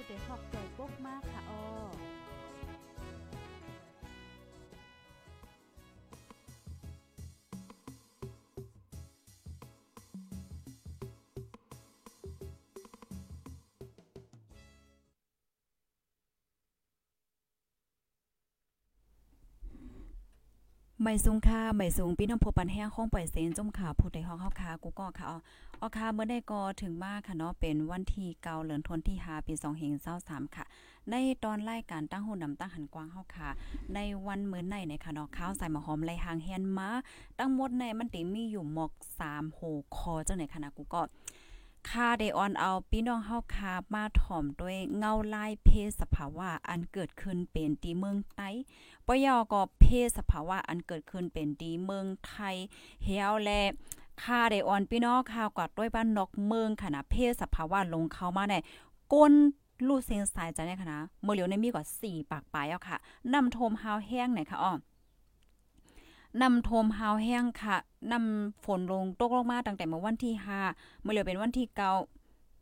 ผู้ใดฮอกใจปกมากค่ะ ไม่สูงค่าไม่สูงพี่น้องพบปันแห้งห้องปล่อยเซนจมข่าวผู้ใดห้องเฮาคากูก็ค่ะอ๋อค่ะเมื่อได้ก็ถึงมาค่ะเนาะเป็นวันที่เกาเหลือนทนที่5ปี2523ค่ะ ในตอนรายการตั้งหูนนำตั้งหันกว้างเฮาค่ะ ในวันเมื้อในในค่ะเนาะข้าวใส่หมอหอมไหลหางแฮนมาตั้งหมดในมันติมีอยู่หมอก3โหคอเจังไหนค่ะนะกูก็ คาเดออนเอาพี่น้องเฮาคามาถ่อมด้วยเงาลายเพศสภาวะอันเกิดขึ้นเป็นที่เมืองไต้ปยอก็เพศสภาวะอันเกิดขึ้นเป็นที่เมืองไทยเฮียวและคาเดออนพี่น้องข่าวกว่าด้วยบ้านนอกเมืองค่ะนะเพศสภาวะลงเข้ามาในก้นลู่เซนสายจเนี่ยค่ะนะเมื่อเหลียวในมีกว่า4ปากปลายเอาค่ะนำโทมฮาวแห้งไหนค่ะอ้อ นำโทมฮาวแห้งค่ะนำฝนลงตกลงมาตั้งแต่เมื่อวันที่5เมื่อเหลียวเป็นวันที่เกา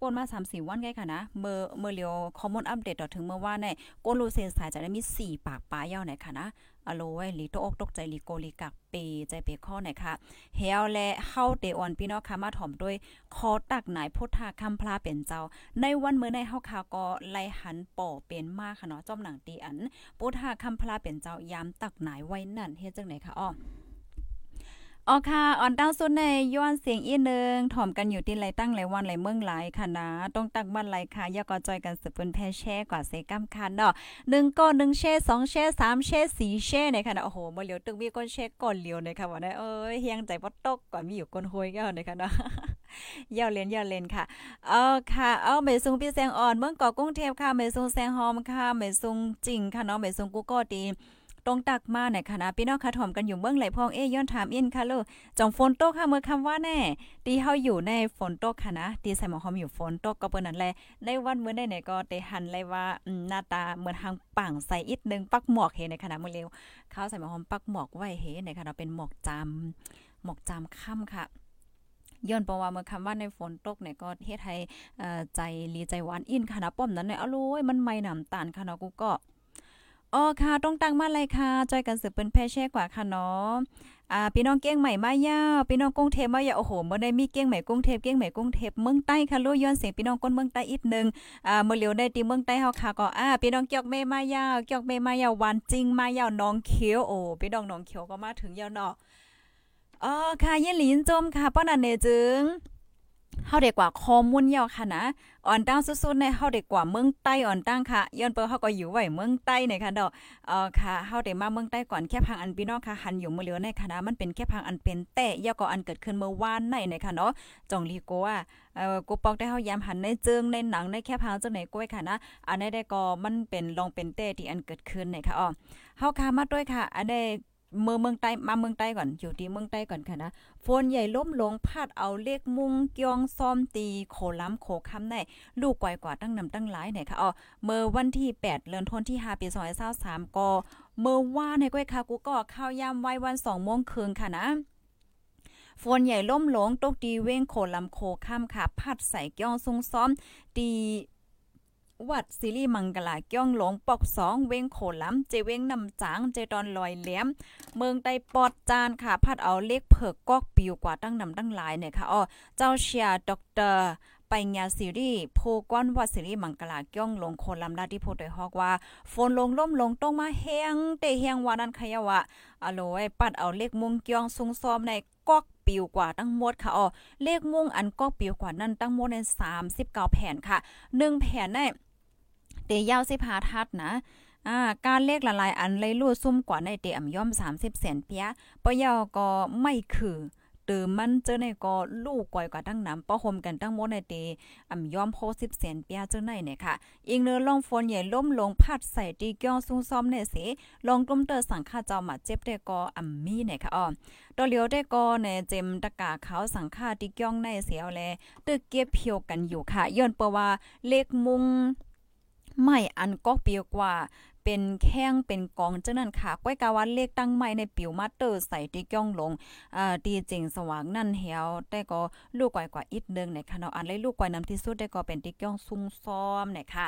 ปนมา3 4วันไงค่ะนะ เมื่อเมื่อเลียวคอมมอนอัปเดตต่อถึงเมื่อว่าในก้นรูเซนสายจะได้มี4ปากปลายยาวไหนค่ะนะ อโลไว้ลีโตอกตกใจลีโกลีกักเปใจเปข้อไหนค่ะเฮลและเฮาเตออนพี่น้องค่ะมาถ่อมด้วยคอตักไหนพุทธาคำพลาเป็นเจ้า ในวันเมื่อในเฮาค่ะก็ไลหันป่อเป็นมากค่ะเนาะจอมหนังตีอันพุทธาคำพลาเป็นเจ้ายามตักไหนไว้นั่นเฮ็ดจังไหนคะอ้อ อ๋อค่ะอ่อนตั้งสุดในย้อนเสียงอีนึงถ่อมกันอยู่ที่ไรตั้งไรวันไรเมืองหลายค่ะนะต้องตักบ้านไรค่ะยากอจอยกันสืบเป็นแพ่แช่กว่าเซกัมคันเนาะหนึ่งก้อนหนึ่งแช่สองแช่สามแช่สี่แช่ในค่ะนะโอ้โหมาเหลียวตึกมีก้นแช่ก่อนเหลียวในค่ะว่าได้เอ้ยเฮียงใจปตกก่อนมีอยู่ก้นโหยก็ในค่ะเนาะยาวเลนยาวเลนค่ะ เออค่ะ เอาเมซุงพี่แซงอ่อน เมืองเกาะกรุงเทพค่ะเมซุงแซงหอมค่ะเมซุงจริงค่ะเนาะเมซุงกูก็ดี ตรงตักมาในคณะพี่น้องค่ะถ่อมกันอยู่เมืองไหลพองเอ้ย้อนถามอินค่ะลูกจองฝนตกค่ะเมื่อคำว่าแน่ตีเฮาอยู่ในฝนตกค่ะนะตีใส่หมอหอมอยู่ฝนตกก็เปิ้นนั่นแหละในวันมื้อได้เนี่ยก็เตหันเลยว่าหน้าตาเหมือนทางปังใส่อีกนึงปักหมอกเฮในคณะมื้อเร็วข้าใส่หมอหอมปักหมอกไว้เฮในคณะเป็นหมอกจำหมอกจำค่ำค่ะย้อนเพระว่าเมื่อคำว่าในฝนตกเนี่ยก็เฮ็ดให้ใจลีใจหวานอินค่ะนะป้อมนั้นเนี่ยอร่อยมันไม่น้ำตาลค่ะนะกูก็ อ๋อค่ะต้องตั้งมาเลยค่ะจอยกันสืบเป็นแพ่แช่กว่าค่ะเนาะอ่าพี่น้องเก้งใหม่มายาพี่น้องกรุงเทพมาย่าโอ้โหบ่อได้มีเก้งใหม่กรุงเทพเก้งใหม่กรุงเทพเมืองใต้ค่ะรู้ย้อนเสียงพี่น้องคนเมืองใต้อีกนึงอ่าเมื่อเหลียวได้ที่เมืองใต้เฮาค่ะก็อ่าพี่น้องเกียกเมมายาวเกียกเมมายาววันจริงมายาวน้องเขียวโอ้พี่น้องน้องเขียวก็มาถึงยาวเนาะอ๋อค่ะเย็นหลินจมค่ะป้อนันเนจึง เฮาได้กว่าข้อมูลยาวค่ะนะอ่อนตั้งสุดๆในเฮาได้กว่าเมืองใต้อ่อนตั้งค่ะย้อนเปิ้เฮาก็อยู่ไว้เมืองใต้เนี่ยค่ะดอกเอ่อค่ะเฮาได้มาเมืองใต้ก่อนแค่พังอันพี่น้องค่ะหันอยู่มื้อเหลือในคณะมันเป็นแค่พังอันเป็นแต่ยาก็อันเกิดขึ้นเมื่อวานในเนี่ยค่ะเนาะจองลีโกอะเอ่อกูปอกได้เฮายามหันในเจิงในหนังในแค่พังจังไหนก้อยค่ะนะอันนี้ได้ก็มันเป็นลองเป็นแต่ที่อันเกิดขึ้นเนี่ยค่ะอ๋อเฮาค่ะมาด้วยค่ะอันนี้ เมืองเมืองใต้มาเมืองใต้ก่อนอยู่ที่เมืองใต้ก่อนค่ะนะฝนใหญ่ล้มลงพาดเอาเลขมุงเกียงซ้อมตีโขล้ำโขคำในลูกก่อยกว่าตั้งนำตั้งหลายไหนค่ะอ๋อเมื่อวันที่ 8เดือนธันวาคมที่5ปี2023ก็เมื่อว่าในก้อยค่ะกูก็เข้ายามไว้วัน2โมงครึ่งค่ะนะฝนใหญ่ล่มหลงตกดีเว้งโขลำโคข้ามค่ะ พัดใส่เกี้ยงซุงซ้อม ตี วัดซิริมังกลาเกี้ยงหลงปอกสองเว้งโขล้ำเจเว้งนำจางเจตอนลอยแหลม เมืองไต้ปอดจานค่ะ พัดเอาเล็กเผิกกอกปิวกว่าตั้งนำตั้งหลายเนี่ยค่ะอ๋อเจ้าเชียดอกเตอร์ไปงานซีรีส์โพก้อนวัดซีรีส์มังกลาเกี้ยงลงโคนลำดาที่โพดยฮอกว่าฝนลงล่มลงต้องมาแห้งเตแห้งวานันขยาวะอโลไว้ปัดเอาเล็กมุงเกี้ยงซุงซ้อมในกอกปิวกว่าตั้งหมดค่ะอ๋อเลขมุ่งอันก็ปิวกว่านั้นตั้งหมดใน39แผ่นค่ะ1แผ่นได้ เตยาวสิพาทัดนะอ่าการเลขละลายอันเลยลู่ซุ่มกว่าในเตอ่ำย่อม 30เซนเปียปะยาวก็ไม่คือเติมมันเจอในก็ลูกก่อยกว่าตั้งน้ำป้อหมกันตั้งโมในเตอ่ำย้อมโพสิบเซนเปียเจอในเนี่ยค่ะอีกเนื้อลองฝนใหญ่ล้มลงพัดใส่ตีเกี้ยวซุ่งซ้อมเนี่ยสิลองกลุ่มเตอสังฆาเจ้ามาเจ็บได้ก็อ่ำมีเนี่ยค่ะอ๋อตัวเลียวได้ก็ในเจมตะกาเขาสังฆาตีเกี้ยงในเสียวแลตึกเก็บเพียวกันอยู่ค่ะย้อนเปว่าเลขมุง ไม่อันก็เปียวกว่า เป็นแข้งเป็นกองจังนั้นค่ะก้อยกาวันเลขตั้งใหม่ในปิวมาเตอร์ใส่ที่ก้องลงอ่าตีจริงสว่างนั่นเหี่ยวแต่ก็ลูกก้อยกว่าอีกนึงในค่ะเนาะอันเลยลูกก้อยนำที่สุดได้ก็เป็นที่ก้องซุงซ้อมเนี่ยค่ะ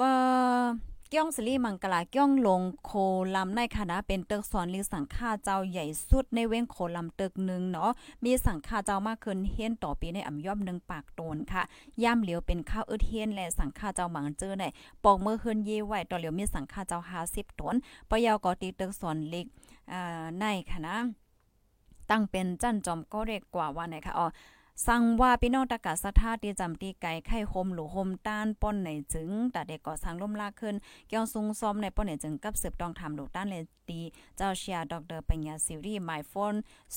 ว่า เกี้ยงสลีมังกลาเกี้ยงลงโคลำในคณะเป็นเตึกสอนลีสังฆาเจ้าใหญ่สุดในเว้งโคลำตึกหนึ่งเนาะมีสังฆาเจ้ามากขึ้นเฮียนต่อปีในอ่ำย่อมหนึ่งปากโตนค่ะย่ำเหลียวเป็นข้าวอึดเฮียนและสังฆาเจ้าหมังเจอในปอกมือขึ้นเย่ไหวต่อเหลียวมีสังฆาเจ้า50ตนปยาวก็ตีเตึกสอนเล็กอ่าในคณะตั้งเป็นจันจอมก็เรียกกว่าว่าไหนคะอ๋อ สั่งว่าพี่น้องตะกะสะทาตีจำตีไก่ไข่โฮมหลูโฮมต้านป้นในจึงแต่เด็กก่อสั่งล่มลากขึ้นเกี่ยวซุงซ้อมในป้นในจึงกับสืบต้องทำหลูต้านเลย ตีเจ้าเชียดรปัญญาซิรีหมายโฟน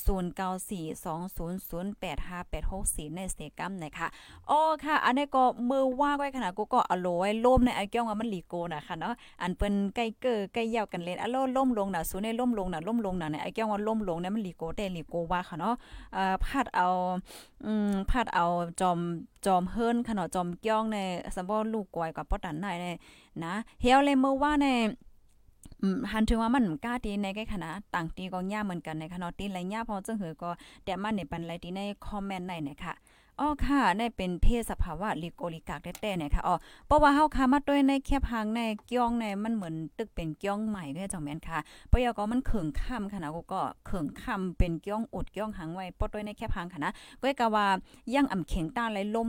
0942008584ในเซกัมนะคะโอ๋อค่ะ อันนี้ก็มือว่าไว้ขนาดกูก็อโลไว้ล่มในไอ้เกี่ยวว่ามันหลีโกนะคะเนาะอันเปิ้นใกล้เกอใกล้เยาวกันเล่นอโลล่มลงน่ะสูในล่มลงน่ะล่มลงน่ะในไอ้เกี่ยวว่าล่มลงเนี่ยมันหลีโกแต่หลีโกว่าค่ะเนาะเอ่อพัดเอาอืมพัดเอาจอมจอมเฮิรนขนาดจอมเกี้ยงในสมบูรลูกกวยกับปอดันได้ในนะเฮียวเลยเมื่อว่าใน อืมหันถึงว่ามันกล้าตีในใกล้คณะต่างตีก็ย่าเหมือนกันในคณะตีไรย่าพอจึงเหือก็แต่มันในปันไรตีในคอมเมนต์ในนะคะ อ๋อค่ะในเป็นเพศสภาวะลิโกลิกากแต่ๆนะคะอ๋อเพราะว่าเฮาค่ะมาด้วยในแคบหางในเกี้ยงในมันเหมือนตึกเป็นเกี้ยงใหม่ด้วยจังแม่นค่ะปยก็มันเขิงค่ำค่ะนะก็เขิงค่ำเป็นเกี้ยงอดเกี้ยงหางไว้ปอด้วยในแคบหางค่ะนะก็กะว่ายังอ่ำเข็งตาไหลลม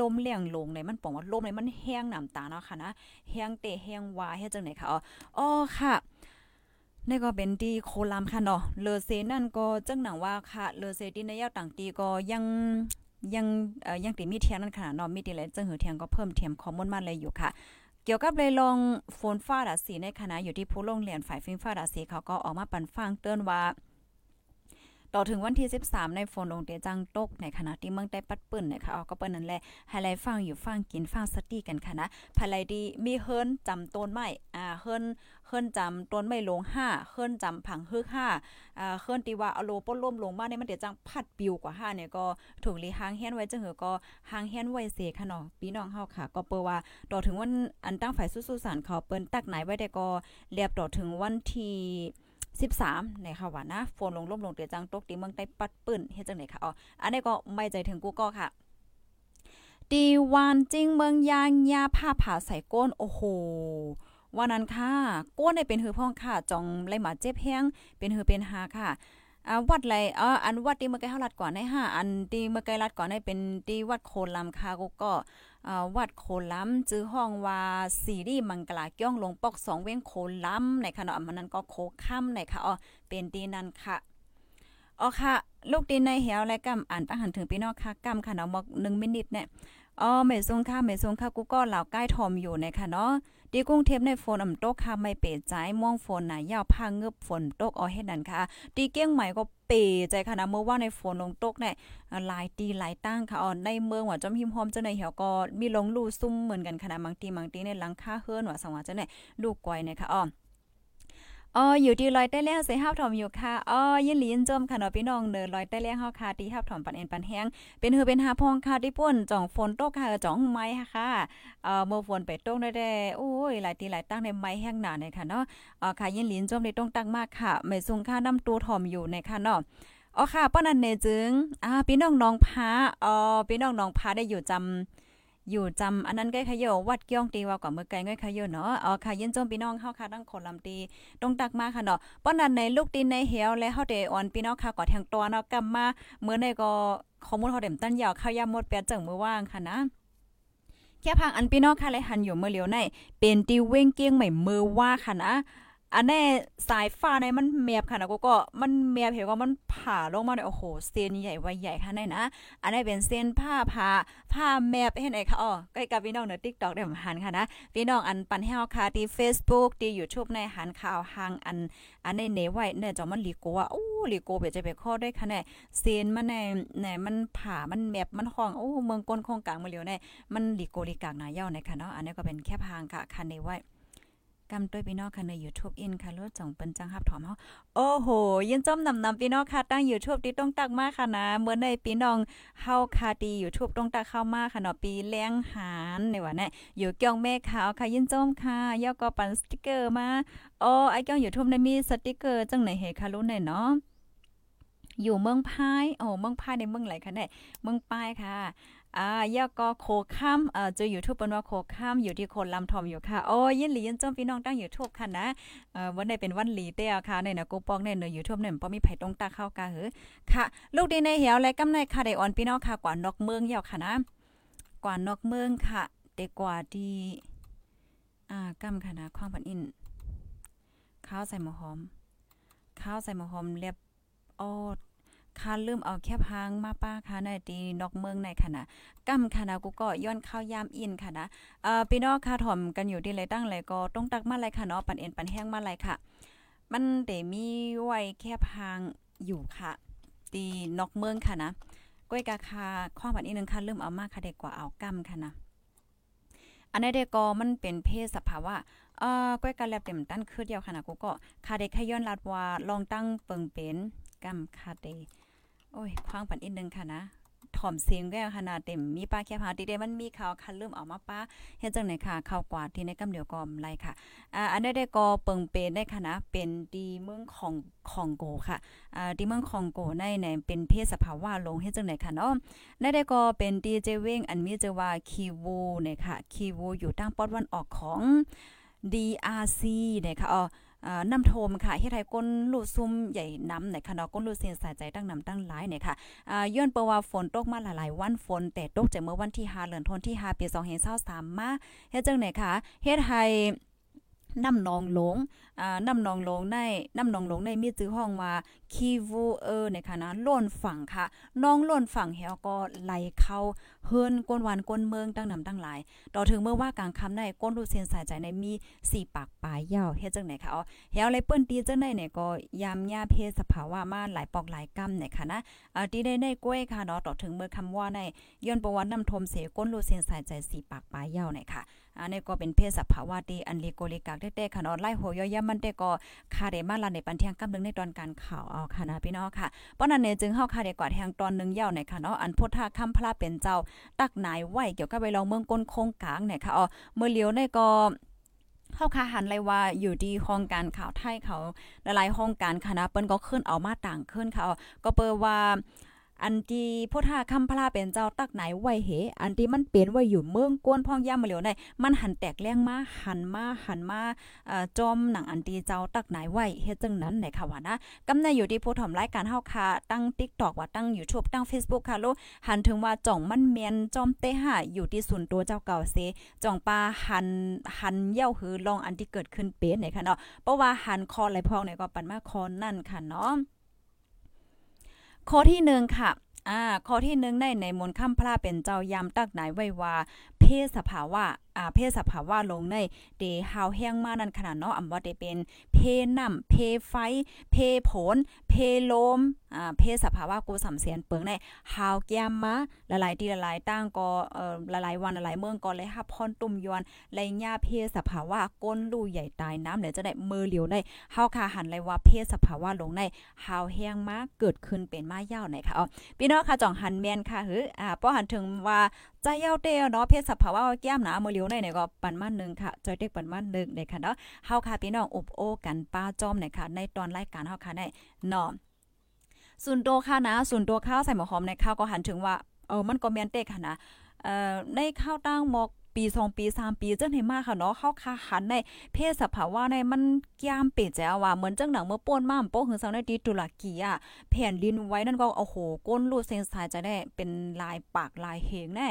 ลมเลี่ยงลงในมันปองว่าลมในมันแห้งน้ำตาเนาะค่ะนะแห้งเตะแห้งวาเฮ็ดจังได๋ค่ะอ๋ออ๋อค่ะนี่ก็เป็นที่โคลามค่ะเนาะเลอเซนั่นก็จังหนังว่าค่ะเลอเซที่ในยาวต่างตีก็ยัง ยังยังติมีเทียงนั่นค่ะเนาะมีติเลยจังหือเทียงก็เพิ่มเทียมข้อมูลมาเลยอยู่ค่ะ เกี่ยวกับเลยลองโฟนฟ้าดาสีในคณะอยู่ที่ผู้ลงเรียนฝ่ายฟิล์มฟ้าดาสีเขาก็ออกมาปันฟังเตือนว่า ต่อถึงวันที่ 13 ในโฟนลงเตจังตก ในขณะที่เมืองได้ปัดปืนนะคะเอาก็เปิ้นนั่นแหละไฮไลท์ฟังอยู่ฟังกินฟังสตีกันค่ะนะภายไลดีมีเฮิรนจำต้นไม้อ่าเฮิรนเฮิรนจำต้นไม้ลง5เฮิรนจำผังฮึก5อ่าเฮิรนตีว่าอโลป้นล่มลงมาเนี่ยมันเดี๋ยจังพัดปิวกว่า5เนี่ยก็ถูกลีหางเฮียนไว้จังหือก็หางเฮียนไว้เสค่ะเนาะพี่น้องเฮาค่ะ ก็เปิ้ว่าต่อถึงวันอันตั้งฝ่ายสู้ๆสารเขาเปิ้นตักไหนไว้ได้ก็เรียบต่อถึงวันที่ 13ในค่ะว่านะฝนลงล่มลงเตียจังตกตีเมืองใต้ปัดปื้นเฮ็ดจังได๋ค่ะอ๋ออันนี้ก็ไม่ใจถึงกูก็ค่ะตีวานจริงเมืองยางยาผ้าผ่าใส่ก้นโอ้โหวันนั้นค่ะก้นได้เป็นหือพ่องค่ะจองไหลหมาเจ็บแห้งเป็นหือเป็นหาค่ะอ่าวัดไรอ๋ออันวัดที่เมื่อกี้เฮาลัดก่อนในห้าอันที่เมื่อกี้ลัดก่อนในเป็นที่วัดโคลำค่ะกูก็ วัดโคล้ำจื้อห้องว่าซีรีส์มังกลาเกี้ยงลงปอกสองเว้งโคล้ำในค่ะเนาะมันนั้นก็โคค่ำในค่ะอ๋อเป็นดีนั่นค่ะอ๋อค่ะ ลูกดินในเหวและกำอ่านตั้งหันถึงพี่น้องค่ะกำค่ะเนาะบอก1มินิทเนี่ยอ๋อเมซงค่ะเมซงค่ะกูก็เหล่าใกล้ทอมอยู่ในค่ะเนาะ ดีกรุงเทพในฝนอ่ำตกค่ะไม่เปใจม่วงฝนหนายาวพาเงือบฝนตกเอาเฮ็ดนั่นค่ะตีเกี้ยงใหม่ก็เปใจค่ะนะเมื่อว่าในฝนลงตกเนี่ยหลายตีหลายตั้งค่ะอ่อในเมืองว่าจอมหิมหอมเจ้าในเหี่ยวก็มีลงลู่ซุ่มเหมือนกันค่ะนะบางทีบางทีในหลังคาเฮือนว่าสังว่าเจ้าเนี่ยลูกกวยเนี่ยค่ะอ่อ อ๋ออยู่ที่ลอยใต้เลี้ยงเสห้าถอมอยู่ค่ะอ๋อยินหลีนจมค่ะเนาะพี่น้องเด้อลอยใต้เลี้ยงเฮาค่ะที่ห้าถอมปันเอ็นปันแห้งเป็นหือเป็นหาพองค่ะที่ป่นจ่องฝนตกค่ะจ่องไม้ค่ะเอ่อเมื่อฝนไปตกได้ได้โอ้ยหลายตีหลายตั้งในไม้แห้งหนาเนี่ยค่ะเนาะอ๋อค่ะยินหลีนจมได้ต้องตั้งมากค่ะไม่ซุงค่าน้ำตัวถอมอยู่ในค่ะเนาะอ๋อค่ะป้อนันเนจึงอ่าพี่น้องน้องพาอ๋อพี่น้องน้องพาได้อยู่จำ อยู่จำอันนั้นใกล้ขยโยวัดเกี้ยงตีว่าก่อนเมื่อไกลง่ายขยโยเนาะอ๋อค่ะยินจมพี่น้องเฮาค่ะตั้งคนลำตีตรงตักมาค่ะเนาะป้อนนั้นในลูกดินในเหียวและเฮาได้อ่อนพี่น้องค่ะก่อแทงตัวเนาะกำมาเมื่อในก็ข้อมูลเฮาเต็มตั้นยาวข้าวยามหมดแปดจังมือว่างค่ะนะแค่พังอันพี่น้องค่ะเลยหันอยู่เมื่อเหลียวในเป็นติวเว้งเกี้ยงใหม่มือว่าค่ะนะ อันแน่สายฟ้าในมันแมบค่ะนะกูก็มันแมบเห็นว่ามันผ่าลงมาเนี่ยโอ้โหเส้นใหญ่ไว้ใหญ่ค่ะในนะอันนี้เป็นเส้นผ้าผ้าผ้าแมบเห็นไหนค่ะอ๋อใกล้กับพี่น้องเนือะ TikTok ได้หันค่ะนะพี่น้องอันปันแห้วค่ะที่ Facebook ที่ YouTube ในหันข่าวหางอัน อันในเนไว้เนี่ยจอมันลีโกว่าโอ้ลีโกเปจะไปข้อได้ค่ะแน่เส้นมันในไหนมันผ่ามันแมบมันห้องโอ้เมืองก้นโคงกลางมาเหลียวในมันลีโกลีกลากหนาเย้าในค่ะเนาะอันนี้ก็เป็นแค่พางค่ะคันในไว้ กำด้วยพี่น้องค่ะใน YouTube อินค่ะรถจ่องเปิ้นจังฮับถอมเฮาโอ้โหยินจอมนำนำพี่น้องค่ะตั้ง YouTube ที่ต้องตักมากค่ะนะเมื่อในพี่น้องเฮาค่ะดี YouTube ต้องตักเข้ามาค่ะเนาะปีแรงหารในว่านี่อยู่เกี่ยวแม่ขาวค่ะยินจอมค่ะย่อก็ปันสติกเกอร์มาโอ้ไอ้เกี่ยว YouTube ได้มีสติกเกอร์จังไหนเฮค่ะรู้ไหนเนาะอยู่เมืองพายโอ้เมืองพายในเมืองไหนคะเนี่ยเมืองปายค่ะ อ่ายาก็โคข้ามเอ่อจะอยู่ทุบปนว่าโคข้ามอยู่ที่โคนลำทอมอยู่ค่ะ โอ้ยินหลียินจมพี่น้องตั้งอยู่ทุบค่ะนะเอ่อวันนี้เป็นวันหลีเต้ค่ะในนะกูปองในเนอยู่ทุบเนี่ยบ่มีไผตรงตาเข้ากะหือค่ะ ลูกดีในเหี่ยวและกำในค่ะได้อ่อนพี่น้องค่ะกว่านอกเมืองยาวค่ะนะกว่านอกเมืองค่ะเด็กกว่าดีอ่ากำค่ะนะข้องปันอินข้าวใส่หมูหอมข้าวใส่หมูหอมเรียบโอ้ ค่าลืมเอาแคบหางมาป้าค่ะในตีนอกเมืองในค่ะนะกำค่ะนะกูก็ย้อนข้าวยามอินค่ะนะเอ่อพี่น้องค่ะถ่อมกันอยู่ที่ไรตั้งไรก็ต้องตักมาไรค่ะเนาะปันเอ็นปันแห้งมาไรค่ะ มันเดมีไว้แคบหางอยู่ค่ะ ตีนอกเมืองค่ะนะก้อยกาคาข้องปันอีนึงค่ะลืมเอามาค่ะเด็กกว่าเอากำค่ะนะอันนี้เด็กก็มันเป็นเพศสภาวะเอ่อก้อยกาแลบเต็มตั้นคือเดียวค่ะนะกูก็คาเด็กขย้อนลัดว่าลองตั้งเปิงเป็นกำคาเด โอ้ยคว้างปันอีกนึงค่ะนะถ่อมเสียงก็ขนาดเต็มมีป้าแค่พาติเดมันมีข่าวคันลืมเอามาป้าเฮ็ดจังไหนค่ะข่าวกวาดที่ในกำเดียวกอมไรค่ะอ่าอันนี้ได้ก็เปิงเป็นได้ค่ะนะเป็นดีเมืองของคองโกค่ะอ่าดีเมืองคองโกในในเป็นเพศสภาวะลงเฮ็ดจังไหนค่ะเนาะได้ได้ก็เป็นดีเจเวงอันมีจว่าคีวูเนี่ยค่ะคีวูอยู่ตั้งปอดวันออกของ DRC เนี่ยค่ะอ๋อ นำน้ำโทมค่ะเฮ็ดให้ก้นลูดซุ่มใหญ่น้ำในค่ะเนาะก้นลูดเสียนสายใจตั้งน้ำตั้งหลายเนี่ยค่ะอ่าย้อนเปว่าฝนตกมาหลายๆวันฝน แต่ตกจากเมื่อวันที่5เดือนธันวาคมปี2523มาเฮ็ดจังไหนคะเฮ็ดให้ น้ำนองหลงอ่าน้ำนองหลงในน้ำนองหลงในมีชื่อห้องว่าคีวูเออในค่ะนะล้นฝั่งค่ะ น้องล้นฝั่งเฮาก็ไหลเข้าเฮือนก้นวันก้นเมืองตั้งนำตั้งหลาย ต่อถึงเมื่อว่ากลางค่ำในก้นรูเซียนสายใจในมีสี่ปากปลายยาวเฮ็ดจังไหนคะอ๋อเฮาเลยเปิ้นตีจังได๋เนี่ยก็ยามยาเพศสภาวะมาหลายปอกหลายกำเนี่ยค่ะนะอ่าตีได้ในกล้วยค่ะเนาะต่อถึงเมื่อคำว่าในย้อนประวัติน้ำทมเสก้นรูเซียนสายใจสี่ปากปลายยาวเนี่ยค่ะ อันนี้ก็เป็นเพศสภาวะที่อันลีโกลิกากเต้ๆค่ะเนาะไล่โหยย่ามันเต้ก็คาเดมาลาในปันเทียงกำนึงในตอนการข่าวเอาค่ะนะพี่น้องค่ะเพราะนั้นเนี่ยจึงเฮาคาเดกว่าแทงตอนนึงยาวในค่ะเนาะอันพุทธาคำพระเป็นเจ้าตักนายไว้เกี่ยวกับไปลองเมืองก้นโคงกลางเนี่ยค่ะอ๋อเมื่อเลียวในก็เฮาคาหันเลยว่าอยู่ที่ห้องการข่าวไทยเขาหลายๆห้องการคณะเปิ้นก็ขึ้นเอามาต่างขึ้นค่ะก็เปิดว่า อันที่พุทธาคำพลาเป็นเจ้าตักไหนไว้เห อันที่มันเป็นไว้อยู่เมืองกวนพ่องย่ามาเหลียวในมันหันแตกแรงมาหันมาหันมาเอ่อจอมหนังอันที่เจ้าตักไหนไว้เฮ็ดจังนั้นในค่ะว่านะกำในอยู่ที่ผู้ถ่อมรายการเฮาค่ะตั้ง TikTok ว่าตั้ง YouTube ตั้ง Facebook ค่ะโลหันถึงว่าจ่องมันแม่นจอมเตหาอยู่ที่ศูนย์ตัวเจ้าเก่าเซจ่องปลาหันหันเย้าหือลองอันที่เกิดขึ้นเป็นในค่ะเนาะเพราะว่าหันคอไหลพองเนี่ยก็ปันมาคอนั่นค่ะเนาะ ข้อที่หนึ่งค่ะอ่าข้อที่หนึ่งในในมนต์คำพระเป็นเจ้ายามตักไหนไว้ว่า เพศสภาวะอ่าเพศสภาวะลงในเดฮาวแห้งมานั่นขนาดเนาะอำว่าได้เป็น เพน้ำเพไฟ เพผล เพลมอ่าเพศสภาวะกูสำเสียนเปิงในฮาวแก้มมาหลายๆที่หลายๆตั้งก็เอ่อหลายๆวันหลายเมืองก็เลยฮับพรตุ่มยวนไลญ่าเพศสภาวะก้นลู่ใหญ่ตายน้ำเดี๋ยวจะได้มือเหลียวได้เฮาคาหันเลยว่าเพศสภาวะลงในฮาวแห้งมาเกิดขึ้นเป็นมายาวไหนค่ะอ๋อพี่น้องค่ะจ่องหันแมนค่ะหืออ่าป้อหันถึงว่า ใจเย้าเต้เนาะเพศสภาวะแก้มหนามือเหลียวในเนี่ยก็ปันมานึงค่ะจอยเด็กปันมานึงเนี่ยค่ะเนาะเฮาค่ะพี่น้องอบโอกันป้าจอมเนี่ยค่ะในตอนรายการเฮาค่ะได้เนาะส่วนตัวค่ะนะส่วนตัวข้าวใส่หมอหอมในข้าวก็หันถึงว่าเออมันก็เมียนเตะค่ะนะเอ่อในข้าวตั้งหมก ปีสองปีสามปีจังไหนมากค่ะเนาะเข้าคาหันในเพศสภาวะในมันยามเปลี่ยนแจ้ว่าเหมือนจังหนังเมื่อป่นมาโป้งหือเซาในดีตุรกีอะแผ่นดินไว้นั่นก็โอ้โหก้นรูดเซนสายจะได้เป็นลายปากลายเหงแน่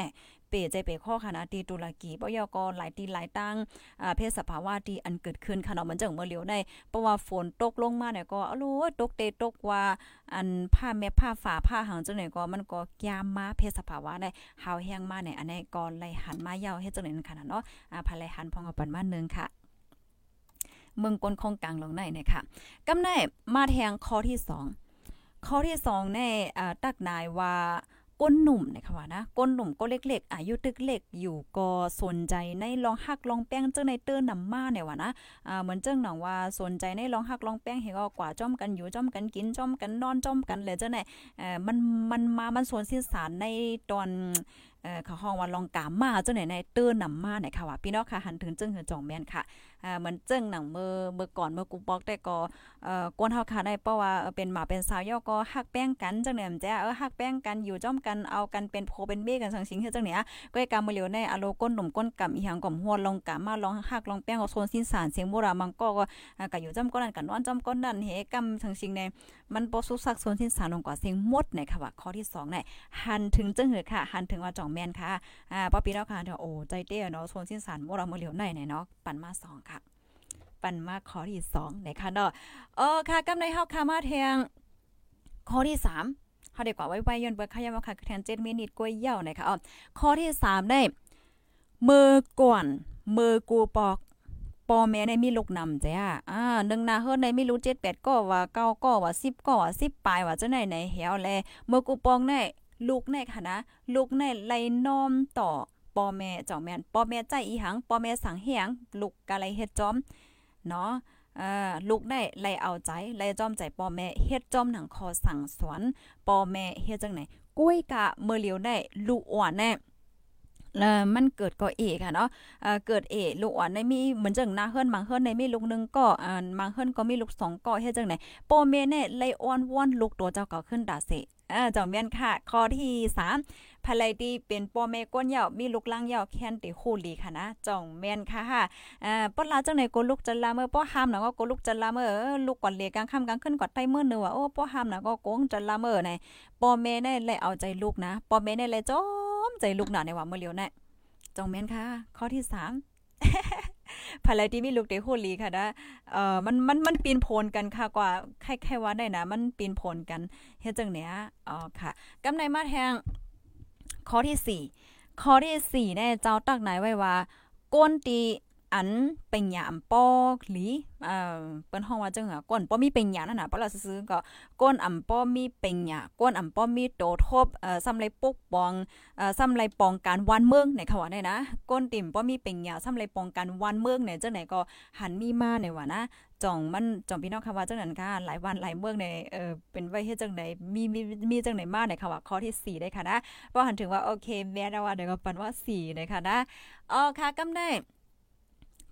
เปใจเปข้อคณะตีตุลากีปยกหลายตีหลายตั้งอ่าเพศสภาวะที่อันเกิดขึ้นค่ะเนาะมันจังเมื่อเลียวได้เพราะว่าฝนตกลงมาเนี่ยก็อรู้ตกเตตกว่าอันผ้าแม่ผ้าฝาผ้าหางจังไหนก็มันก็ยามมาเพศสภาวะได้หาวแห้งมาเนี่ยอันนี้ก็ไหลหันมายาวเฮ็ดจังไหนขนาดเนาะอ่าภายไหลหันพองเอาปันมานึงค่ะเมืองกลคงกลางลงในเนี่ยค่ะกำในมาแทงข้อที่สองข้อที่สองในอ่าตักนายว่า ก้นหนุ่มนะคะว่านะก้นหนุ่มก็เล็กๆอายุตึกเล็กอยู่ก็สนใจในลองฮักลองแป้งเจ้าในเตื้อนำมาเนี่ยว่านะอ่าเหมือนเจ้าหนังว่าสนใจในลองฮักลองแป้งเห็นก็กว่าจ้อมกันอยู่จ้อมกันกินจ้อมกันนอนจ้อมกันเลยเจ้าไหนเอ่อมันมันมามันสวนสินสารในตอนเอ่อเขาห้องว่าลองกามาเจังไหนในเตื้อนำมาเนี่ยค่ะว่าพี่น้องค่ะหันถึงจึงเหือจ่องแม่นค่ะ อ่าเหมือนเจึงหนังเมื่อเมื่อก่อนเมื่อกูบอกได้ก็เอ่อกวนเฮาค่ะได้เพราะว่าเป็นหมาเป็นสาวย่อก็ฮักแป้งกันจังเนี่ยจ้ะเออฮักแป้งกันอยู่จ้อมกันเอากันเป็นโพเป็นเบ้กันสังสิงเฮ็ดจังเนี่ยก็ให้กามเหลียวในอโลก้นหนุ่มก้นกำอีหยังก่อมหัวลองกามาลองฮักลองแป้งเอาโซนสิ้นสารเสียงโบราณมังก็ก็ก็อยู่จ้ำก้นนั่นกันนอนจ้ำก้นนั่นเฮกำสังสิงในมันบ่สุสักโซนสิ้นสารลงกว่าเสียงหมดในค่ะว่าข้อที่2เนี่ยหันถึงจังเหือค่ะหันถึงว่าจ่องแม่นค่ะอ่าป้อปีแล้วค่ะเดี๋ยวโอ้ใจเต้เนาะโซนสิ้นสารโบราณเหลียวในเนาะปั่นมา2ค่ะ ปันมาข้อที่2นะคะเนาะเออค่ะกำในเฮาค่ะมาแทงข้อที่ 3เฮาได้กว่าไว้ไว้ย้อนเบิดค่ะยามค่ะแทน7มินิกวยเหี่ยวนะคะอ๋อข้อที่ 3 ได้มือก่อนมือกูปอกปอแม่ในมีลูกนำจ้ะอ่านึงนาเฮิรในไม่รู้7 8ก็ว่า9ก็ว่า10ก็ว่า10ปลายว่าจังไหนไหนเหี่ยวแลมือกูปองในลูกในค่ะนะลูกในไล่น้อมต่อปอแม่จ่องแม่นปอแม่ใจอีหังปอแม่สังเฮียงลูกกะไรเฮ็ดจอม เนาะลูกได้ไล่เอาใจไล่จอมใจพ่อแม่เฮ็ดจอมหนังคอสั่งสอนพ่อแม่เฮ็ดจังไหนกุ้ยกะเมื่อเลียวได้ลูกอ่อนแน่แล้วมันเกิดก็เอค่ะเนาะเกิดเอลูกอ่อนในมีเหมือนจังนาเฮิรนบางเฮิรนในมีลูกนึงก็บางเฮิรนก็มีลูกสองก็เฮ็ดจังไหนพ่อแม่แน่ไล่อ้อนวอนลูกตัวเจ้าก็ขึ้นดาเสอ่าจอมแม่นค่ะ ข้อที่3 ภรรยที่เป็นพ่อแม่ก้นยาวมีลูกล่างยาวแค้นติคู่ลีค่ะนะจ่องแม่นค่ะค่ะอ่าป้อลาจังไหนก็ลูกจันลาเมื่อป้อห้ามหนะก็ก็ลูกจันลาเมื่อลูกก่อนเลียกลางค่ำกลางขึ้นกอดไตเมื่อเนื้อโอ้ป้อห้ามหนะก็โกงจันลาเมื่อไหนพ่อแม่ได้เลยเอาใจลูกนะพ่อแม่ได้เลยจอมใจลูกหน่ะในว่าเมื่อเลียวน่จ่องแม่นค่ะ ข้อที่3ภรรยที่มีลูกเด็กโหลีค่ะนะเอ่อมันมันมันปีนโพนกันค่ะกว่าใครๆว่าได้นะ มันปีนโพนกันเฮ็ดจังเนี้ยอ๋อค่ะกำในมาแทง ข้อที่ 4 ข้อที่4เนี่ยเจ้าตักไหนไว้ว่าก้นตีอันเป็นหยามปอกหลีเอ่อเปิ้นฮ้องว่าจังหะก้นป้อมีเป็นหยานั่นน่ะปะล่ะซื่อก็ก้นอำป้อมีเป็นหยาก้นอำป้อมีโตทบเอ่อซ้ำไรปกป้องเอ่อซ้ำไรป้องการวันเมืองในเขาว่าได้นะก้นติ่มป้อมีเป็นหยาซ้ำไรป้องการวันเมืองเนี่ยจังไหนก็หันมีมาในว่านะ จ่องมันจ่องพี่น้องคำว่าจังนั้นค่ะหลายวันหลายเมืองในเออเป็นไว้เฮ็ดจังไดมีมีมีจังไดมาในค่ะว่าข้อที่4ได้ค่ะนะเพราะหันถึงว่าโอเคแม่ว่าเดี๋ยวก็ปันว่า4เลยค่ะนะอ๋อค่ะกำได้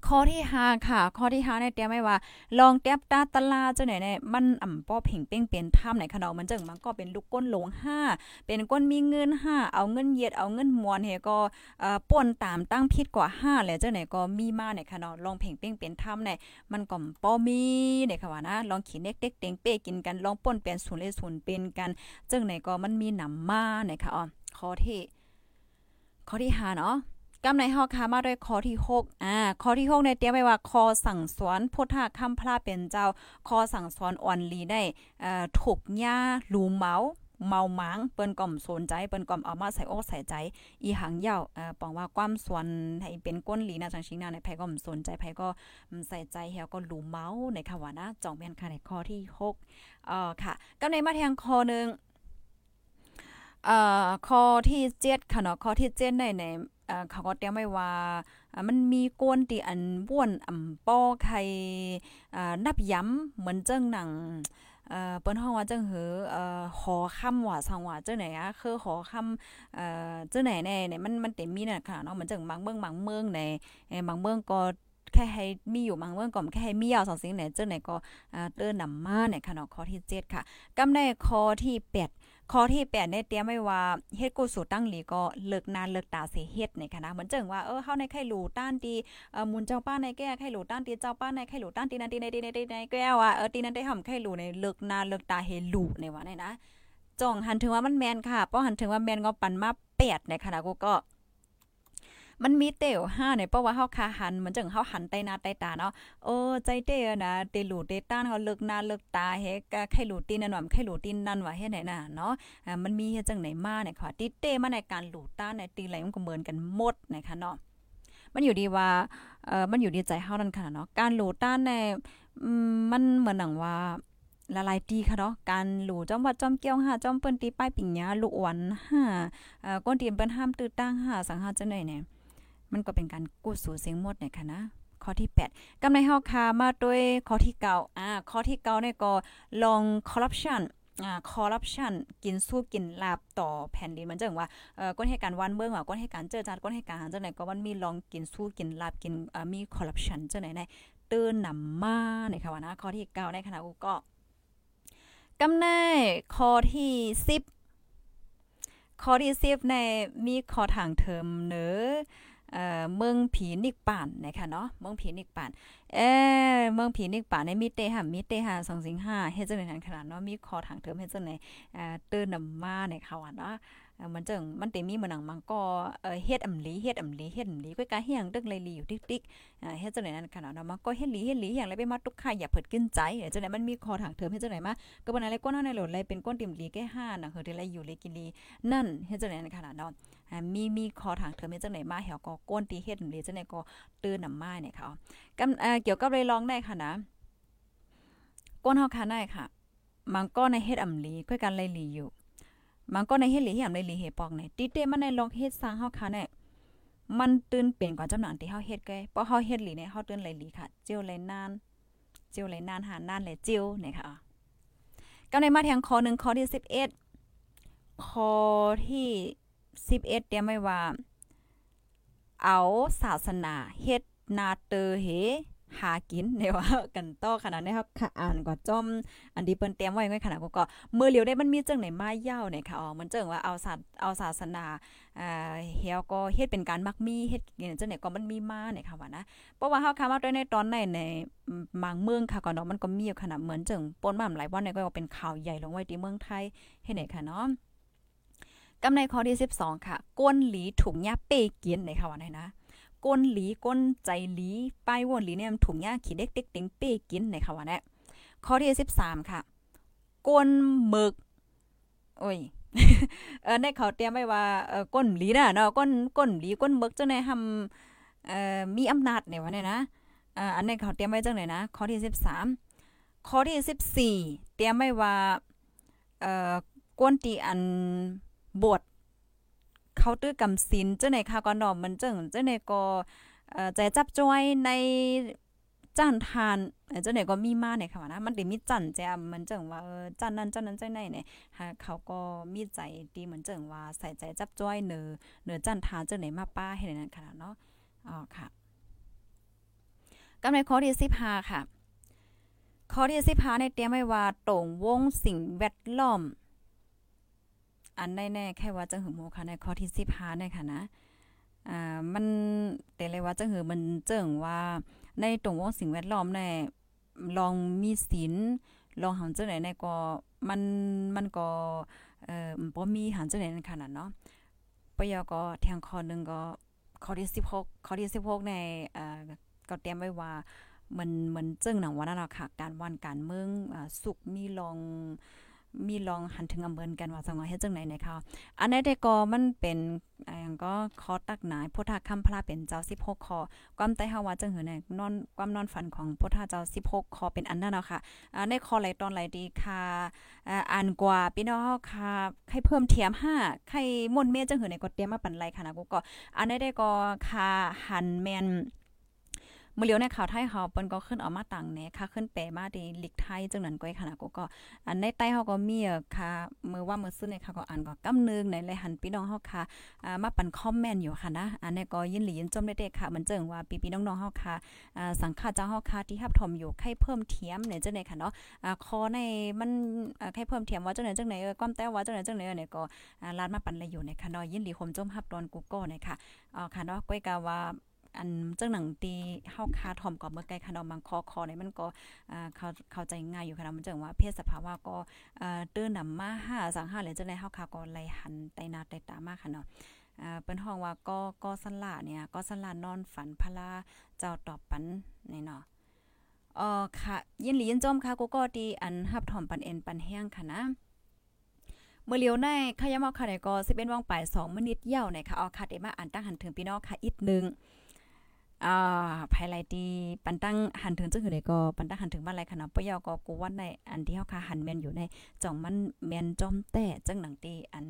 ข้อที่5ค่ะ ข้อที่5เนี่ยเตรียมไว้ว่า ลองแต๊บตาตลาเจังไหนเนี่ยมันอ่ำป้อเพ่งเป้งเปลี่ยนถ้ำไหนขนาดมันจังมันก็เป็นลูกก้นหลง5เป็นก้นมีเงิน5เอาเงินเย็ดเอาเงินมวนเฮก็เอ่อป่นตามตั้งพิษกว่า5แหละจังไหนก็มีมาในขนาดลองเพ่งเป้งเปลี่ยนถ้ำเนี่ยมันก็ป้อมีเนี่ยค่ะว่านะลองขีเน็กเด็กเต็งเป้กินกันลองป่นเปลี่ยนศูนย์เลศูนย์เป็นกันจังไหนก็มันมีหนำมาเนี่ยค่ะอ๋อข้อที่ ข้อที่5เนาะ กำในเฮาค่ะมาด้วยข้อที่6อ่าข้อที่6ในเตรียมไว้ว่าคอสั่งสอนพุทธคำพระเป็นเจ้าคอสั่งสอนอ่อนลีได้เอ่อถูกย่าหลูเมาเมาหมางเปิ้นก่อมสนใจเปิ้นก่อมเอามาใส่อกใส่ใจ อีหังยาวเอ่อปองว่าความสวนให้เป็นก้นหลีนะจังชิงนาในไผก็สนใจไผก็ใส่ใจเฮาก็หลูเมาในค่ะว่านะจ่องแม่นค่ะในข้อที่6เอ่อค่ะกำในมาแทงข้อนึงเอ่อข้อที่7ค่ะเนาะข้อที่7ในใน เขาก็เตรียมไว้ว่ามันมีโกนตีอันบ้วนอ่ำป้อไข่นับย้ำเหมือนเจ้งหนังเอ่อเปิ้นฮ้องว่าจังหือเอ่อหอค่ำว่าสังว่าจังไหนอะคือหอค่ำเอ่อจังไหนแน่เนี่ยมันมันเต็มมีน่ะค่ะเนาะเหมือนจังบางเมืองบางเมืองในบางเมืองก็แค่ให้มีอยู่บางเมืองก็แค่ให้มียาสองสิ่งไหนจังไหนก็อ่าเติ้นนำมาเนี่ยค่ะเนาะข้อที่7ค่ะกำได้ข้อที่8 ข้อที่แปดเนี่ยเตรียมไว้ว่าเฮ็ดกูสู่ตั้งหลีก็เลิกนานเลิกตาเสียเฮ็ดในคณะเหมือนเจิงว่าเออเฮาในไข่หลูต้านตีเอ่อมุนเจ้าป้าในแก้ไข่หลูต้านตีเจ้าป้าในไข่หลูต้านตีนันตีในตีในตีในแก้วอะเออตีนันได้ห่ำไข่หลูในเลิกนานเลิกตาเฮหลูในว่าในนะจ่องหันถึงว่ามันแมนค่ะเพราะหันถึงว่าแมนก็ปันมา8ในคณะกูก็ มันมีเต๋วห้าเนี่ยเพราะว่าเฮาคาหันเหมือนจังเฮาหันใต้หน้าใต้ตาเนาะโอ้ใจเต๋อนะเตหลูเตต้านเฮาเลิกหน้าเลิกตาเฮกไข่หลูตีนนั่นว่าไข่หลูตีนนั่นว่าเฮ็ดไหนน่ะเนาะอ่ามันมีเฮ็ดจังไหนมาเนี่ยค่ะติเตมาในการหลูต้านในตีไหลมันก็เหมือนกันหมดนะคะเนาะมันอยู่ดีว่าเอ่อมันอยู่ดีใจเฮานั่นค่ะเนาะการหลูต้านในมันเหมือนหนังว่าละลายตีค่ะเนาะการหลูจอมวัดจอมเกี้ยวหาจอมเปิ้นตีป้ายปิ่งยาลูกอวนห้าเอ่อก้นตีนเปิ้นห้ามตื้อตั้งหาสังหาจังได๋เนี่ย มันก็เป็นการกู้สู่เสียงหมดเนี่ยค่ะนะข้อที่ 8กำในเฮาคามาด้วยข้อที่เก่าอ่าข้อที่เก่าเนี่ยก็ลองคอร์รัปชันอ่าคอร์รัปชันกินสู้กินลาบต่อแผ่นดินมันจังว่าเอ่อก้นให้การวันเบิ่งว่าก้นให้การเจอจัดก้นให้การจังไหนก็มันมีลองกินสู้กินลาบกินอ่ามีคอร์รัปชันจังไหนในเตือนนำมาในค่ะว่านะข้อที่9ในคณะกูก็กำในข้อที่10ข้อที่10ในมีข้อทางเทอมเนอ เอ่อเมืองผีนิกป่านนะคะเนาะเมืองผีนิกป่านเออเมืองผีนิกป่านในมีเตหามีเตหา2สิงห้าเฮ็ดจังได๋ขนาดเนาะมีคอถังเทิมเฮ็ดจังได๋เอ่อเตือนนำมาในเขาอะเนาะ มันจังมันเตมีเหมือนหนังมังก็เอ่อเฮ็ดอำลีเฮ็ดอำลีเฮ็ดอำลีก้อยกาเฮียงตึกเลยลีอยู่ติ๊กๆอ่าเฮ็ดจังได๋นั่นขนาดเนาะมันก็เฮ็ดลีเฮ็ดลีอย่างไรไปมาตุกค่ายอย่าเผิดกินใจจังได๋มันมีคอทางเทิมเฮ็ดจังได๋มาก็บ่นั้นเลก้นเฮาในโหลดเลยเป็นก้นติ่มลีแก้5น่ะเฮ็ดได้อยู่เลยกินลีนั่นเฮ็ดจังได๋นั่นขนาดเนาะมีมีคอทางเทิมเฮ็ดจังได๋มาเหี่ยวก็ก้นตีเฮ็ดลีจังได๋ก็เตือนนำมาเนี่ยค่ะกำเอ่อเกี่ยวกับเลยลองได้ค่ะนะก้นเฮาค่ะได้ค่ะ มันก็ในเฮ็ดอำลีก้อยกันเลยลีอยู่ มันก็ในเฮ็ดหลีเฮียมเลยหลีเฮปอกเนี่ยติเตมันในลองเฮ็ดสร้างเฮาค่ะเนี่ยมันตื่นเปลี่ยนกว่าจำนวนที่เฮาเฮ็ดไกเพราะเฮาเฮ็ดหลีเนี่ยเฮาตื่นเลยหลีค่ะ เจียวเลยนานเจียวเลยนานหานานเลยเจียวเนี่ยค่ะก็ในมาแทงข้อ1ข้อที่11ข้อที่11เตรียมไว้ว่า เอาศาสนาเฮ็ดนาเตอเฮ หากินเนี่ยว่ากันต่อขนาดนี้ครับค่ะอ่านก็จอมอันที่เปิ้นเตรียมไว้ไว้ขนาดก็มือเหลียวได้มันมีจังไหนมาเย้าเนี่ยค่ะอ๋อมันจังว่าเอาศาสเอาศาสนาอ่าเฮียก็เฮ็ดเป็นการมักมีเฮ็ดเนี่ยจังไหนก็มันมีมาเนี่ยค่ะว่านะเพราะว่าเฮาคำว่าด้วยในตอนในในบางเมืองค่ะก็เนาะมันก็มีอยู่ขนาดเหมือนจังปนมาหลายวันเนี่ยก็เป็นข่าวใหญ่ลงไว้ที่เมืองไทยเฮ็ดไหนค่ะเนาะกำในข้อที่ 12 ค่ะก้นหลีถุงยาเป้เกียนในค่ะว่าไหนนะ ก้นหลีก้นใจหลีป้ายวนหลีเนี่ยถุงยาขี้เด็กเต็กเต็งเป้กินในค่ะว่าแน่ข้อที่13 ค่ะก้นหมึกโอ้ยเออในเขาเตรียมไว้ว่าเออก้นหลีน่ะเนาะก้นก้นหลีก้นหมึกจังได๋ทำเอ่อมีอำนาจเนี่ยว่าเนี่ยนะอ่าอันนี้เขาเตรียมไว้จังได๋นะข้อที่13ข้อที่14เตรียมไว้ว่าเอ่อก้นตีอันบท เขาตื้อกำสินเจ้าไหนค่ะก็นอมมันเจังเจ้าไหนก็ใจจับจ้อยในจันทานเจ้าไหนก็มีมาเนี่ยค่ะนะมันได้มีจันแจมันเจังว่าเออจันนั้นจันนั้นใจไหนเนี่ยเขาก็มีใจดีเหมือนเจังว่าใส่ใจจับจ้อยเนือเนือจันทานเจ้าไหนมาป้าให้นั่นค่ะเนาะอ๋อค่ะกำในข้อที่15ค่ะข้อที่15ในเตรียมไว้ว่าตรงวงสิ่งแวดล้อม อันแน่ๆแค่ว่าจังหือโมค่ะในข้อที่15เนี่ยค่ะนะอ่ามันแต่เลยว่าจังหือมันเจิงว่าในตรงวงสิ่งแวดล้อมแน่ลองมีศีลลองหันเจังไหนในก็มันมันก็เอ่อบ่มีหันเจังไหนในขนาดเนาะปยก็แทงข้อนึงก็ข้อที่16ข้อที่16ในเอ่อก็เตรียมไว้ว่ามันมันเจิงหนังว่านั่นล่ะค่ะการวันการเมืองอสุขมีลอง มีลองหันถึงอำเภอกันว่าสังว่าเฮ็ดจังไหนนะคะอันนี้แต่ก็มันเป็นอย่างก็คอตักหนายพุทธคำพระเป็นเจ้า16คอความใต้เฮาว่าจังหือในนอนความนอนฝันของพุทธเจ้า16คอเป็นอันนั้นเนาะค่ะอ่าในคอไหลตอนไหลดีค่ะอ่าอ่านกว่าพี่น้องเฮาค่ะให้เพิ่มเทียม5ให้มนเมจังหือในก็เตรียมมาปันไรค่ะนะกูก็อันนี้ได้ก็ค่ะหันแม่น มื่อเลียวในข่าวไทยเฮาเปิ้นก็ขึ้นออกมาตังแน่ค่ะขึ้นแปลมาดีลิกไทยจังนั้นก้อยค่ะนะกูก็ อันในใต้เฮาก็มีค่ะมือว่ามือซื้อในค่ะก็อ่านก็กำนึงในเลยหันพี่น้องเฮาค่ะอ่ามาปันคอมเมนต์อยู่ค่ะนะอันนี้ก็ยินหลียินจมได้ๆค่ะมันเจิงว่าพี่ๆน้องๆเฮาค่ะอ่าสังฆาเจ้าเฮาค่ะที่รับถมอยู่ให้เพิ่มเทียมเนี่ยจังได๋ค่ะเนาะอ่าคอในมันอ่าให้เพิ่มเทียมว่าจังได๋จังได๋ความแต่ว่าจังได๋จังได๋เนี่ยก็อ่าลาดมาปันเลยอยู่ในค่ะเนาะยินหลีคมจมรับตอนกูก็เนี่ยค่ะอ่าค่ะเนาะก้อยกาว่า อันจังหนังตีเฮาคาถ่อมกับเมื่อไกลคะเนาะมังคอคอเนี่ยมันก็เข้าเข้าใจง่ายอยู่ค่ะมันจังว่าเพศสภาวะก็อ่าตื้อนำมา5สัง5เลยจังได๋เฮาคาก็ไล่หันไตนาไตตามากค่ะเนาะเป็นห้องว่าก็ก็สันลาเนี่ยก็สันลานอนฝันพลาเจ้าตอบปันนี่เนาะอ๋อค่ะ ยินหลียินจอมค่ะกูก็ดีอันฮับถ่อมปันเอ็นปันแห้งค่ะนะเมื่อเลียวในขยามอค่ะได้ก็สิเป็นว่างปลาย2มินิตเย่าในค่ะออค่ะได้มาอ่านตั้งหันถึงพี่น้องค่ะอีกนึง อ่าภายไลตีปันตั้งหันถึงจังคือได้ก็ปันตั้งหันถึงบ้านไรขนาดปยอก็กูว่าในอันที่เฮาค่ะหันแม่นอยู่ในจ่องมันแม่นจอมแต่จังหนังตีอัน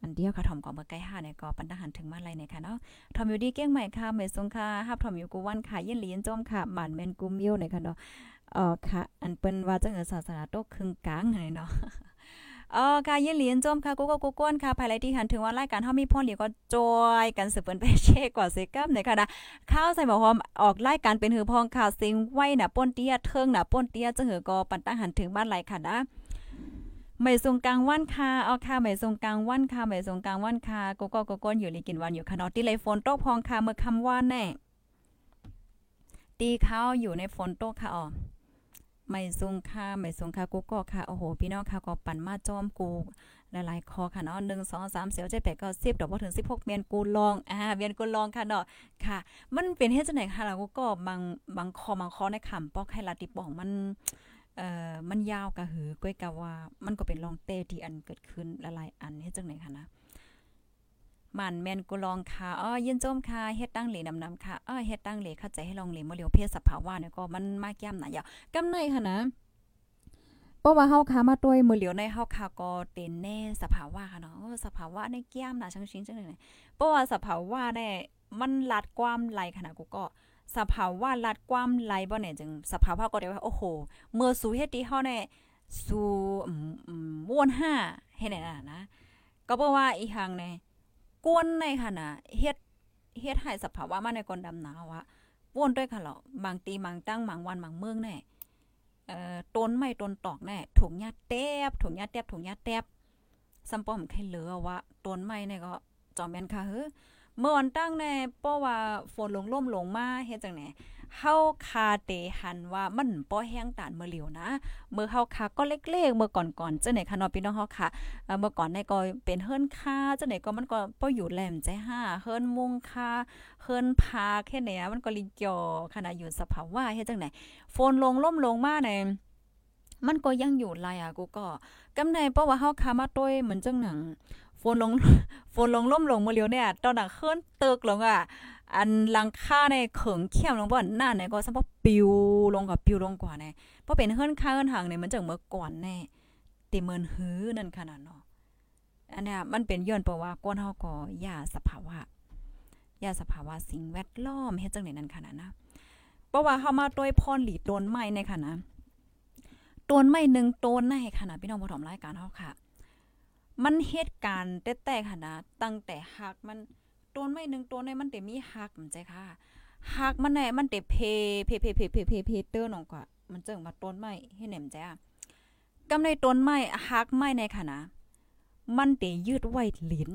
อันเดียวค่ะถอมก็เมื่อใกล้5เนี่ยก็ปันทหารถึงมาไรเนี่ยค่ะเนาะทอมอยู่ดีเก้งใหม่ค่ะเมสงค่ะฮับทอมอยู่กูวันค่ะยินหลีนจอมค่ะหมานแมนกุมเมียวเนี่ยค่ะเนาะเอ่อค่ะ อันเปิ้นว่าจังเออศาสนาโตครึ่งกลางให้เนาะ อ๋อค่ะยินเหรียญจมค่ะกูก็กูก้นค่ะภายไรที่หันถึงว่ารายการเฮามีพ่อเหลียวก็จอยกันสืบเปิ้นไปเช่กว่าเซกัมในค่ะนะข้าวใส่หมอหอมออกรายการเป็นหือพองข่าวซิงไว้น่ะป้นเตี้ยเทิงน่ะป้นเตี้ยจังหือก็ปันตั้งหันถึงบ้านไรค่ะนะไม่ทรงกลางวันค่ะเอาค่ะไม่ทรงกลางวันค่ะไม่ทรงกลางวันค่ะกูก็กูก้นอยู่ลีกินวันอยู่ค่ะเนาะที่ไรฝนตกพองค่ะเมื่อคำว่าแน่ตีเขาวอยู่ในฝนตกค่ะอ๋อ ไม่สูงค่ะไม่สูงค่ะกูก็ค่ะโอ้โหพี่น้องค่ะก็ปั่นมาจอมกูหลายๆคอค่ะเนาะหนึ่งสองสามเสียวเจ็ดแปดเก้าสิบดอกพอถึงสิบหกเมียนกูลองอ่าเมียนกูลองค่ะเนาะค่ะ มันเป็นเฮ็ดจังไหนค่ะเราก็บางบางคอบางคอในขำปอกให้ลาติปองมันเอ่อมันยาวกะหือก้อยกะว่ามันก็เป็นลองเตที่อันเกิดขึ้นหลายๆอันเฮ็ดจังไหนค่ะนะ มันแมนกูลองค่ะอ้อยินจมค่ะเฮ็ดตั้งเหลนำๆค่ะอ้อเฮ็ดตั้งเหลเข้าใจให้ลองเหลบ่เหลียวเพศสภาวะเนี่ยก็มันมากย่ำหน่ะยาวกำในค่ะนะเพราะว่าเฮาคามาต้วยมือเหลียวในเฮาคาก็เต็นแน่สภาวะค่ะเนาะสภาวะในแก้มน่ะชังชิงจังได๋เพราะว่าสภาวะได้มันลัดความไหลขนาดกูก็สภาวะลัดความไหลบ่เนี่ยจึงสภาวะก็ได้ว่าโอ้โหเมื่อสู่เฮ็ดที่เฮาเนี่ยสู่อืมม่วนห้าเฮ็ดน่นะก็เพราะว่าอีหังเนี่ย กวนในค่ะนะเฮ็ดเฮ็ดให้สภาวะมาในกนดำหนาวะวนด้วยค่ะเหรอบางตีบางตั้งบางวันบางเมืองแน่เอ่อต้นไม้ต้นตอกแน่ถุงหญ้าแตบถุงหญ้าแตบถุงหญ้าแตบซัมป้อมใครเหลือว่าต้นไม้เนี่ยก็จอมแม่นค่ะเฮ้อเมื่อวันตั้งแน่เพราะว่าฝนลงล่มลงมาเฮ็ดจังไหน เฮาคาเตหันว่ามันป้อแห้งตานเมื่อเหลียวนะ เมื่อเฮาคาก็เล็กๆ เมื่อก่อนๆเจังไหนค่ะเนาะพี่น้องเฮาค่ะเมื่อก่อนในก็เป็นเฮิรนคาเจังไหนก็มันก็ป้ออยู่แหลมใจห้าเฮิรนมุงคาเฮิรนพาแค่ไหนมันก็ลิจอขณะอยู่สภาวะเฮ็ดจังไหนฝนลงล่มลงมาในมันก็ยังอยู่ลายอะกูก็กำในเพราะว่าเฮาคามาต้วยเหมือนจังหนังฝนลงฝนลงล่มลงเมื่อเหลียวเนี่ยตอนหนั้นเฮิรนเตึกลงอะ อันลังค่าในเขิงเข้มลงบ่หน้าเนี่ยก็ซัพปิวลงกับปิวลงกว่าแน่เพราะเป็นเฮิรนค่าเฮิรนหางเนี่ยมันจังเมื่อก่อนแน่ติเมินหื้อนั่นขนาดเนาะอันเนี้ยมันเป็นย้อนเพราะว่าก้นเฮาก็ยาสภาวะยาสภาวะสิ่งแวดล้อมเฮ็ดจังได๋นั่นขนาดนะเพราะว่าเฮามาด้วยพรหลีต้นไม้ในขณะต้นไม้1ต้นในขณะพี่น้องผู้ชมรายการเฮาค่ะ มันเหตุการณ์แต่ๆค่ะนะตั้งแต่หักมัน นไม้หนึ่งต้นในมันเตมีหักมันใจค่ะหักมันแน่มันเตเพเพเพเพเพเพเพเตอร์นองกว่ามันเจึงมาต้นไม้ให้แหนมใจอะกำในต้นไม้หักไม้ในค่ะนะมันเตยืดไว้ลิ้น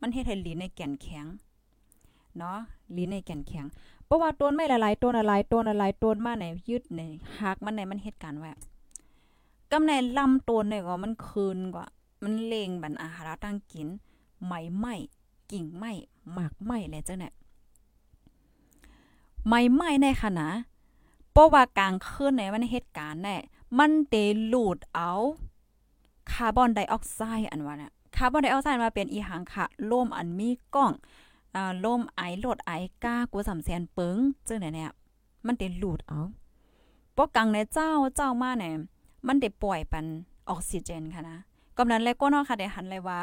มันเฮ็ดให้ลิ้นในแก่นแข็งเนาะลิ้นในแก่นแข็งเพราะว่าต้นไม้หลายๆต้นหลายต้นหลายต้นมาในยืดในหักมันในมันเฮ็ดการไว้กำในลำต้นเนี่ยก็มันคืนกว่า มันเลงบันอาหารตั้งกินไหมไหม กิ่งไม้หมากไม้แหละเจ้าเนี่ยไม้ไม้ในขณะเพราะว่ากลางคืนในมันเหตุการณ์แน่มันเตลูดเอาคาร์บอนไดออกไซด์อันว่าเนี่ยคาร์บอนไดออกไซด์มาเป็นอีหังค่ะลมอันมีกล้องอ่าลมไอโลดไอก้ากูสำแสนเปิงจังไหนเนี่ยมันเตลูดเอาเพราะกังในเจ้าเจ้ามาเนี่ยมันได้ปล่อยปันออกซิเจนค่ะนะกำนั้นแล้วก็เนาะค่ะได้หันเลยว่า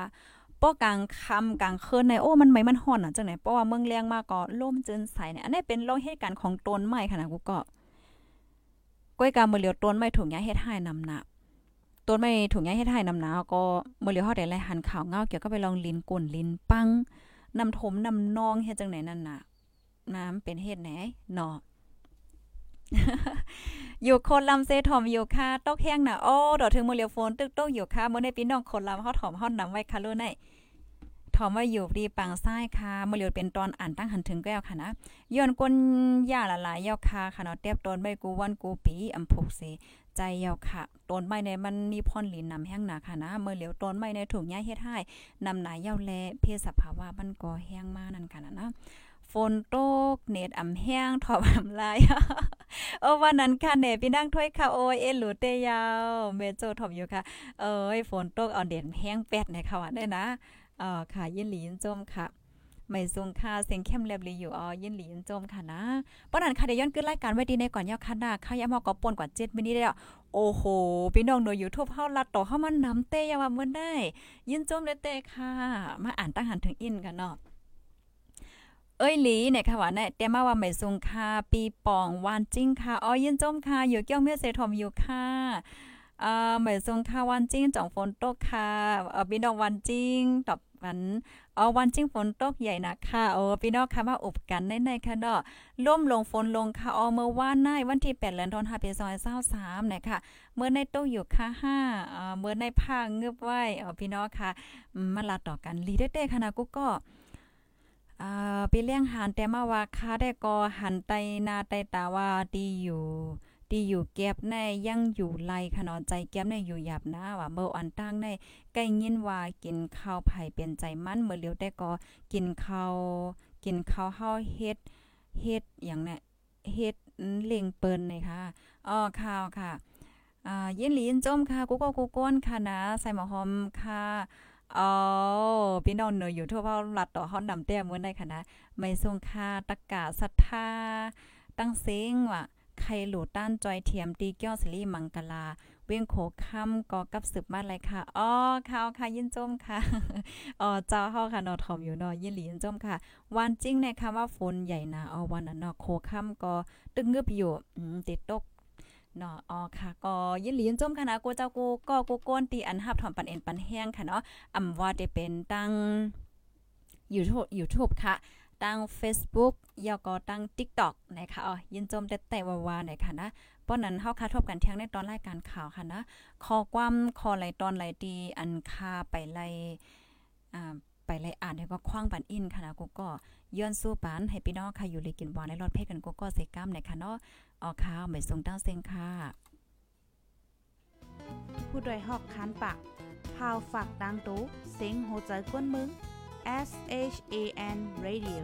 ป้อกลางค่ำกลางคืนในโอ้มันไหมมันฮ้อนอะจังไหนเพราะว่าเมืองแรงมากก็ล่มจืนใสเนี่ยอันนี้เป็นโลเหตุการณ์ของต้นไม้ค่ะนะกูก็ก้อยกาเมื่อเหลียวต้นไม้ถุงยาเฮ็ดให้นำหนักต้นไม้ถุงยาเฮ็ดให้นำหนาก็เมื่อเหลียวเฮาได้ไล่หันข่าวเงาเกี่ยวก็ไปลองลินกุ่นลินปังนำถมนำนองเฮ็ดจังไหนนั่นน่ะน้ำเป็นเฮ็ดไหนเนาะ อยู่คนลำเซถอมอยู่ค่ะตกแห้งนะโอ้ดอถึงมือเลียวโฟนตึกตกอยู่ค่ะเมื่อในพี่น้องคนลำเขาถอมเฮานำไว้ค่ะลูกไหนถอมว่าอยู่ดีปังซ้ายค่ะเมื่อเลียวเป็นตอนอ่านตั้งหันถึงแก้วค่ะนะย้อนกวนยาละลายยาวค่ะค่ะเนาะเตียบตนใบกูวันกูปีอำพุกเสใจยาวค่ะต้นไม้ในมันมีพรหลินนำแห้งหนาค่ะนะเมื่อเหลียวต้นไม้ในถุงหญ้าเฮ็ดให้นำหนายยาวแลเพศสภาวะมันก็แห้งมากนั่นค่ะนะ ฝนตกเน็ตอ่ำแห้งถอบอ่ำลายโอ้วันนั้นค่ะเน็ตพี่นั่งถ้วยค่ะโอ้ยเอหลูเตยาวเมโจถอบอยู่ค่ะ เอ้ยฝนตกเอาเด่นแห้งแปดในค่ะว่าได้นะเออค่ะยินหลีนจมค่ะไม่สูงค่ะเสียงเข้มเรียบรีอยู่อ๋อยินหลีนจมค่ะนะปนันค่ะเดี๋ยวย้อนขึ้นรายการไว้ดีในก่อนยาวค่ะนาค่ะยามอกก็ป่นกว่า7มินิได้แล้วโอ้โหพี่น้องโดย YouTube เฮาลัดต่อเฮามันนำเตยาว่ามื้อได้ ยินจมเลยเตค่ะ มาอ่านตั้งหันถึงอินกันเนาะ เอ้ยหลีเนี่ยค่ะว่าเนี่ยแต่มาว่าไม่ซุงค่ะปีปองวานจิ้งค่ะอ๋อยยินจมค่ะอยู่เกี้ยวเมียเสทอมอยู่ค่ะอ่าไม่ซุงค่ะวันจิ้งจ่องฝนตกค่ะเออพี่น้องวันจิ้งตอบวันอ๋อวันจิ้งฝนตกใหญ่นะค่ะโอ้พี่น้องค่ะมาอบกันในในค่ะเนาะล่มลงฝนลงค่ะอ๋อเมื่อวานในวันที่8เดือนธันวาคมปี2023เนี่ยค่ะเมื่อในโตอยู่ค่ะ5อ่าเมื่อในภาคเงือบไว้อ๋อพี่น้องค่ะมาลาต่อกันลีเด้ๆค่ะนะกูก็ อ่าไปเลี้ยงหานแต่มาว่าค้าได้ก็หันไตนาไตตาว่าดีอยู่ดีอยู่แก็บในยังอยู่ไลขนอนใจแก็บในอยู่หยับนะว่าเมื่ออันตั้งในใกล้ยินว่ากินข้าวไผ่เป็นใจมันเมื่อเลียวได้ก็กินข้าวกินข้าวเฮาเฮ็ดเฮ็ดอย่างเนี่ยเฮ็ดเล่งเปิ้นเลยค่ะอ้อข้าวค่ะอ่ายินหลีนจมค่ะกูก็กูก้นค่ะนะใส่หมอหอมค่ะ อ๋อพี่น้องเนยอยู่ทั่วเว้าลัดต่อฮอดดำแต้มมื้อได้ค่ะไม่ทรงค่าตะกะศรัทธาตั้งเสียงว่าใครหลูต้านจอยเทียมตีเกี้ยวสิริมังกลา เวียงโขค่ำก็กับสืบมาเลยค่ะอ๋อข่าวค่ะยินจมค่ะอ๋อเจ้าเฮาค่ะนอทอมอยู่นาะยินหลียินจมค่ะ วันจริงในคำว่าฝนใหญ่นะอ๋อวันนั้นนาะโคค่ำก็ตึงงึบอยู่อืมติดตก เนาะอ๋อค่ะ ก็ยินหลียนจมค่ะนะกูเจ้ากูก็กูโกนตีอันหับถอมปันเอ็นปันแห้งค่ะเนาะอำว่าได้เป็นตั้ง YouTube YouTube ค่ะ ตั้ง Facebook ยาวก็ตั้ง TikTok นะคะอ๋อยินจมแต่แต่วาๆนะคะนะป้อนนั้นเฮาคาทบกันเที่ยงในตอนรายการข่าวค่ะนะขอความขอไหลตอนไหลดีอันคาไปไลอ่าไปไลอ่านให้ก็คว้างปันอินค่ะนะกูก็ย้อนสู้ปานให้พี่น้องค่ะอยู่เลยกินหวานในรอดเพกันกูก็เสกล้ามนะคะเนาะ ออข้าวไม่ส่งตั้งเซ็งค่ะผู้ดยหอกคันปากพาวฝากดังตู้เซ็งโหใจกวนมึง S H A N Radio